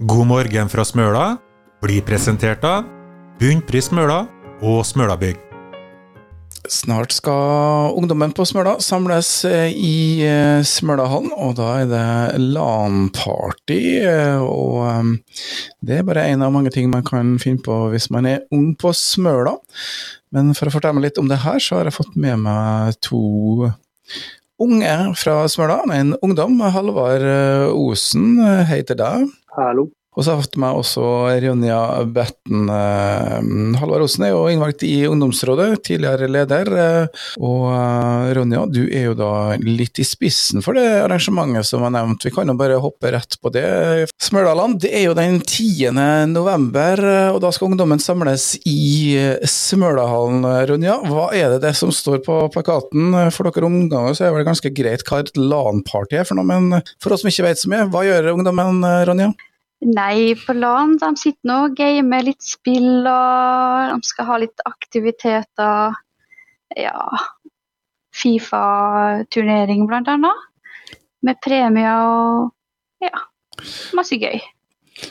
God morgen fra Smøla blir presentert av Bunnpris Smøla og Smølabygg. Snart skal ungdommen på Smøla samles eh, i eh, Smølahallen, og da er det LAN-party. eh, Og det er bare en av mange ting man kan finne på hvis man er ung på Smøla. Men for å fortelle litt om det her, så har jeg fått med meg to unge fra Smøla. En ungdom, Halvard Osen, heter deg. Alô? Og så har jeg fått med også Ronja Betten. eh, Halvard Osen er jo innvalgt i ungdomsrådet, tidligere leder. eh, Og eh, Ronja, du er jo da litt i spissen for det arrangementet som er nevnt. Vi kan jo bare hoppe rett på det. Smølaland, det er jo den 10. november, og da skal ungdommen samles i Smølahallen. Ronja, hva er det, det som står på plakaten? For dere ungdommer så er det vel ganske greit hva et LAN-party er for noe, men for oss som ikke vet så mye, hva gjør ungdommen, Ronja? Nei, på LAN de sitter nå og gamer litt spill, og de skal ha litt aktiviteter. Ja, Fifa-turnering annet. Med premier og ja, masse gøy.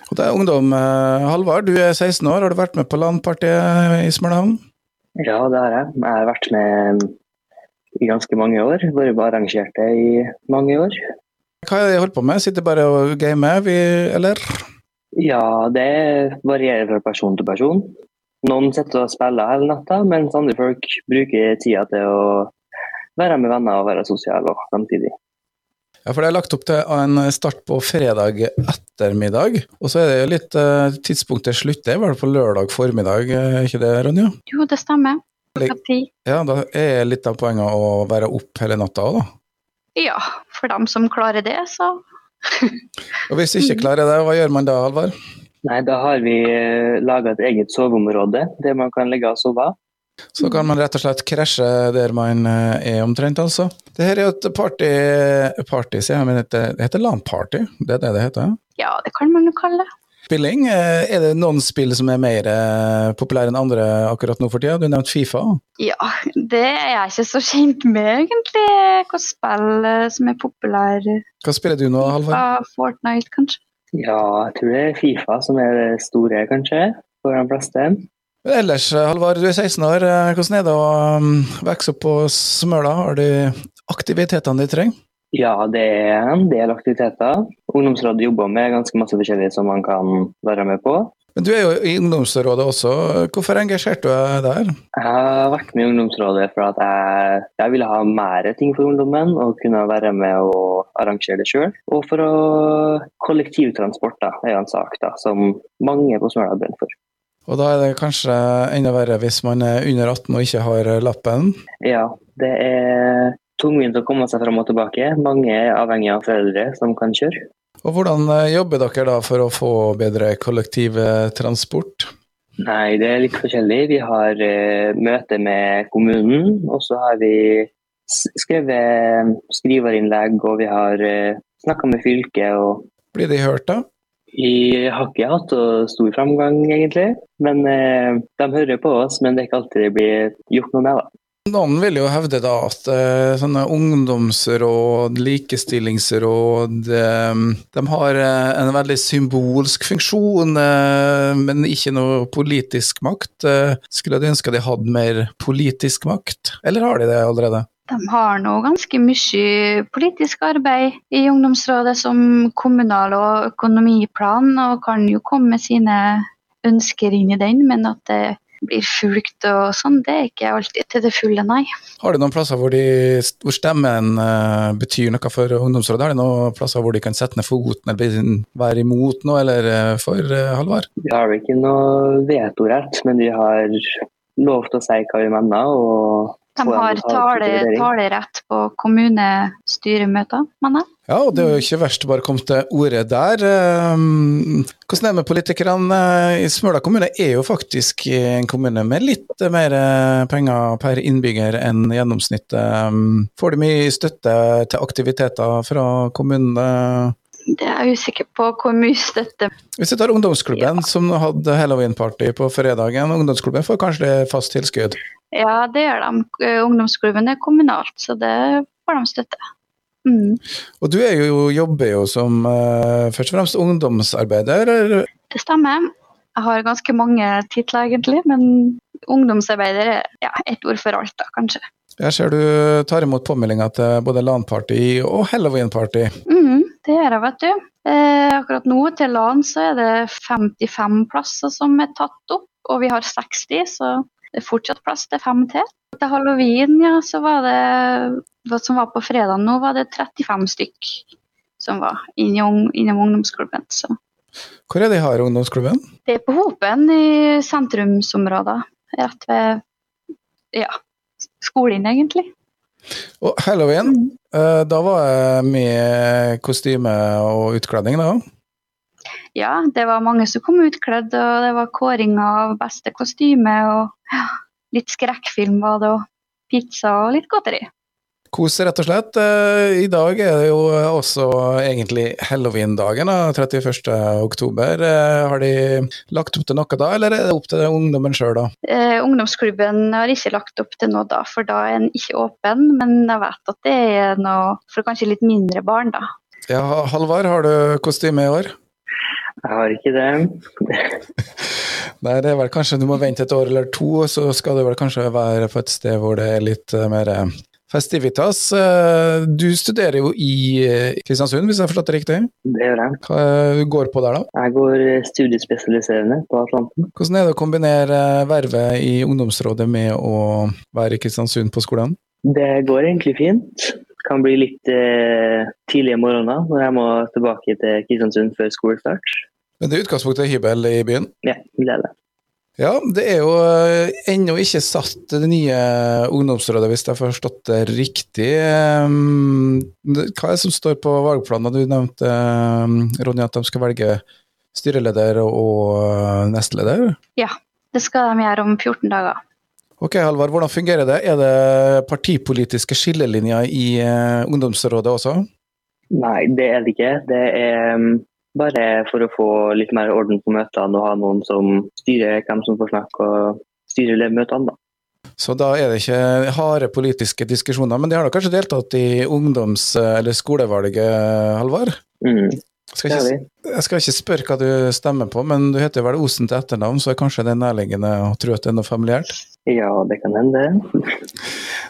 Og det er ungdom. eh, Halvard, du er 16 år. Har du vært med på landpartiet i Smølahavn? Ja, det har jeg. Jeg har vært med i ganske mange år. Vært på arrangerte i mange år. Hva er det jeg holder på med? Sitter bare og gamer, vi, eller? Ja, det varierer fra person til person. Noen sitter og spiller hele natta, mens andre folk bruker tida til å være med venner og være sosiale og samtidig. Ja, for det er lagt opp til en start på fredag ettermiddag. Og så er det jo litt uh, tidspunktet slutter, var det på lørdag formiddag, er ikke det, Ronja? Jo, det stemmer. Ja, da er litt av poenget å være opp hele natta òg, da. Ja, for dem som klarer det, så Og hvis ikke klarer det, hva gjør man da, Alvar? Nei, da har vi laga et eget soveområde der man kan ligge og sove. Så kan man rett og slett krasje der man eh, er omtrent, altså. Det her er jo et party, party sier jeg, men det det heter LAN-party, det er det det heter? ja, det kan man jo kalle det. Spilling, eh, er det noen spill som er mer eh, populære enn andre akkurat nå for tida? Du nevnte Fifa. Ja, det er jeg ikke så kjent med, egentlig. Hvilke spill eh, som er populære. Hva spiller du nå, Halvard? Ah, Fortnite, kanskje. Ja, jeg tror det er Fifa som er det store, kanskje, for de fleste. Ellers, Halvard, du er 16 år. Hvordan er det å um, vokse opp på Smøla? Har du aktivitetene de trenger? Ja, det er en del aktiviteter. Ungdomsrådet jobber med ganske masse forskjellig som man kan være med på. Men du er jo i ungdomsrådet også. Hvorfor engasjerte du deg der? Jeg har vært med i ungdomsrådet for at jeg, jeg ville ha mer ting for ungdommen og kunne være med og arrangere det sjøl. Og for å kollektivtransport da, er jo en sak da, som mange på Smøla har brent for. Og da er det kanskje enda verre hvis man er under 18 og ikke har lappen. Ja, det er tungvint å komme seg fram og tilbake. Mange er avhengig av foreldre som kan kjøre. Og hvordan eh, jobber dere da for å få bedre kollektivtransport? Nei, det er litt forskjellig. Vi har uh, møte med kommunen, og så har vi skrevet skriverinnlegg, og vi har uh, snakka med fylket. og Blir de hørt, da? Vi har ikke hatt stor framgang, egentlig. Men uh, De hører på oss, men det er ikke alltid det blir gjort noe med. da. Noen vil jo hevde da at eh, sånne ungdomsråd, likestillingsråd, eh, de har eh, en veldig symbolsk funksjon, men ikke noe politisk makt. Skulle du ønske de hadde mer politisk makt, eller har de det allerede? De har nå ganske mye politisk arbeid i ungdomsrådet som kommunal- og økonomiplan, og kan jo komme med sine ønsker inn i den, men at det blir fulgt og sånn, det er ikke alltid til det fulle, nei. Har du noen plasser hvor, de, hvor stemmen uh, betyr noe for ungdomsrådet? Har du noen plasser hvor de kan sette ned foten eller være imot noe, eller uh, for, uh, Halvard? Vi har vel ikke noe vetorett, men vi har lov til å si hva vi mener. og De har tale, talerett på kommunestyremøter, mener jeg. Ja, og det er jo ikke verst å bare komme til ordet der. Um, Hvordan er det med politikerne? I Smøla kommune er jo faktisk en kommune med litt mer eh, penger per innbygger enn gjennomsnittet. Um, Får de mye støtte til aktiviteter fra kommunen? Det er jeg usikker på hvor mye støtte Hvis du tar ungdomsklubben, som hadde halloweenparty på fredagen, ungdomsklubben får kanskje det fast tilskudd? Ja, det gjør de. Eh, Ungdomsklubben er kommunalt, så det får de støtte. Mm. Og du er jo, jobber jo som uh, først og fremst ungdomsarbeider. eller? Det stemmer. Jeg har ganske mange titler, egentlig, men ungdomsarbeider er ja, ett ord for alt, da, kanskje. Jeg ser du tar imot påmeldinger til både LAN-party og Halloween-party. Mm, det gjør jeg, vet du. Eh, akkurat nå til LAN så er det 55 plasser som er tatt opp, og vi har 60, så det er fortsatt plass til fem til. Til halloween, ja, så var det hva som var på fredag nå, var det 35 stykk som var innom, innom ungdomsklubben. Så. Hvor er de her ungdomsklubben? Det er på Hopen i sentrumsområdet. Rett ved ja, skolen, egentlig. Og halloween, Mm. eh, da var jeg med kostyme og utkledning, da? Ja, det var mange som kom utkledd, og det var kåring av beste kostyme, og ja, litt skrekkfilm var det, og pizza og litt godteri. Kos, rett og slett. Eh, I dag er det jo også egentlig halloween-dagen, da, 31. oktober. Eh, Har de lagt opp til noe da, eller er det opp til ungdommen sjøl, da? Eh, ungdomsklubben har ikke lagt opp til noe da, for da er den ikke åpen, men jeg vet at det er noe for kanskje litt mindre barn, da. Ja, Halvard, har du kostyme i år? Jeg har ikke det. Nei, det er vel kanskje du må vente et år eller to, så skal du vel kanskje være på et sted hvor det er litt eh, mer festivitas. Eh, Du studerer jo i eh, Kristiansund, hvis jeg har forstått det riktig? Det gjør jeg. Hva eh, går på der, da? Jeg går studiespesialiserende på Atlanten. Hvordan er det å kombinere vervet i ungdomsrådet med å være i Kristiansund på skolen? Det går egentlig fint. Kan bli litt eh, tidlige morgener når jeg må tilbake til Kristiansund før skolestart. Men det er utgangspunktet hybel i byen? Ja, det er det. Ja, det er jo eh, ennå ikke satt det nye ungdomsrådet, hvis jeg har forstått det riktig. Um, Hva er det som står på valgplanen? Du nevnte, Ronja, Ronny, at de skal velge styreleder og nestleder? Ja, Det skal de gjøre om 14 dager. Ok, Halvard, hvordan fungerer det? Er det partipolitiske skillelinjer i ungdomsrådet også? Nei, det er det ikke. Det er mm, bare for å få litt mer orden på møtene og ha noen som styrer hvem som får snakke og styrer møtene. da. Så da er det ikke harde politiske diskusjoner, men de har da kanskje deltatt i ungdoms- eller skolevalget, Halvard? Mm, Skal ikke. Jeg skal ikke spørre hva du stemmer på, men du heter vel Osen til etternavn, så er kanskje det er nærliggende å tro at det er noe familiært? Ja, det kan hende.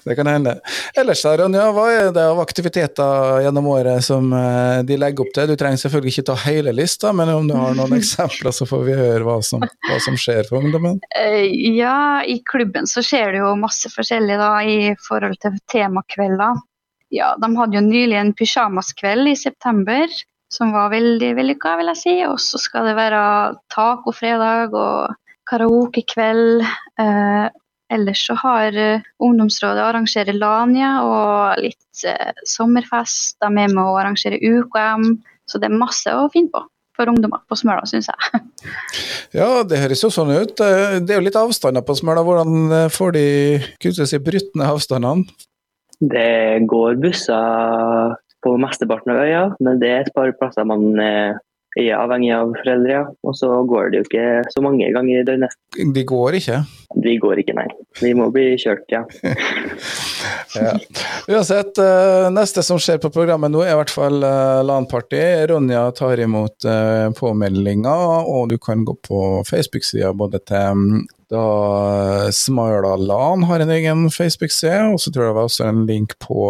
Det kan hende. Ellers da, Ronja, hva er det av aktiviteter gjennom året som eh, de legger opp til? Du trenger selvfølgelig ikke ta hele lista, men om du har noen eksempler, så får vi høre hva som, hva som skjer for ungdommen. Eh, ja, i klubben så skjer det jo masse forskjellig da, i forhold til temakvelder. Ja, de hadde jo nylig en pysjamaskveld i september, som var veldig vellykka, vil jeg si. Og så skal det være tacofredag og karaokekveld. Eh, ellers så har eh, ungdomsrådet arrangerer Lania og litt eh, sommerfest. De er med å arrangere UKM. Så det er masse å finne på for ungdommer på Smøla, syns jeg. Ja, det høres jo sånn ut. Eh, Det er jo litt avstander på Smøla. Hvordan eh, får de kuttes i brutt ned avstandene? Det går busser på mesteparten av øya, men det er et par plasser man eh, er avhengig av foreldre. Og så går det jo ikke så mange ganger i døgnet. De går ikke. De går ikke, nei. De må bli kjørt, ja. Ja. Uansett, eh, neste som skjer på programmet nå er i hvert fall eh, LAN-party. Ronja tar imot påmeldinger, og du kan gå på Facebook-sida både til mm, da Smila LAN har en egen Facebook-side, og så tror jeg det var også en link på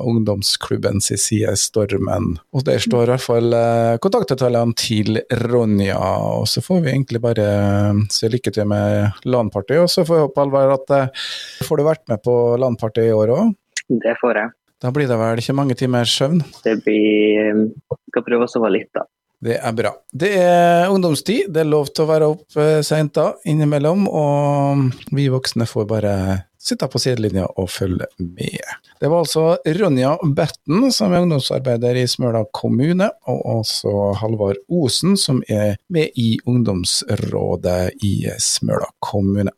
Ungdomsklubben ungdomsklubbens side Stormen. Og der står i hvert fall eh, kontaktdetaljene til Ronja, og så får vi egentlig bare eh, si lykke til med LAN-party, og så får vi håpe Alvar at eh, får du vært med på LAN-party i år òg? Det får jeg. Da blir det vel ikke mange timer søvn? Det blir eh, Skal prøve å sove litt, da. Det er bra. Det er ungdomstid, det er lov til å være opp seint da, innimellom, og vi voksne får bare sitte på sidelinja og følge med. Det var altså Ronja Betten, som er ungdomsarbeider i Smøla kommune, og også Halvard Osen, som er med i ungdomsrådet i Smøla kommune.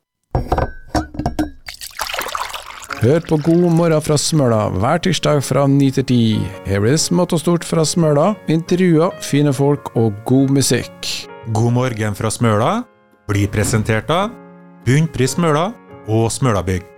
Hør på God morgen fra Smøla hver tirsdag fra 9 til 10. Her blir det smått og stort fra Smøla, intervjuer, fine folk og god musikk. God morgen fra Smøla blir presentert av Bunnpris Smøla og Smølabygg.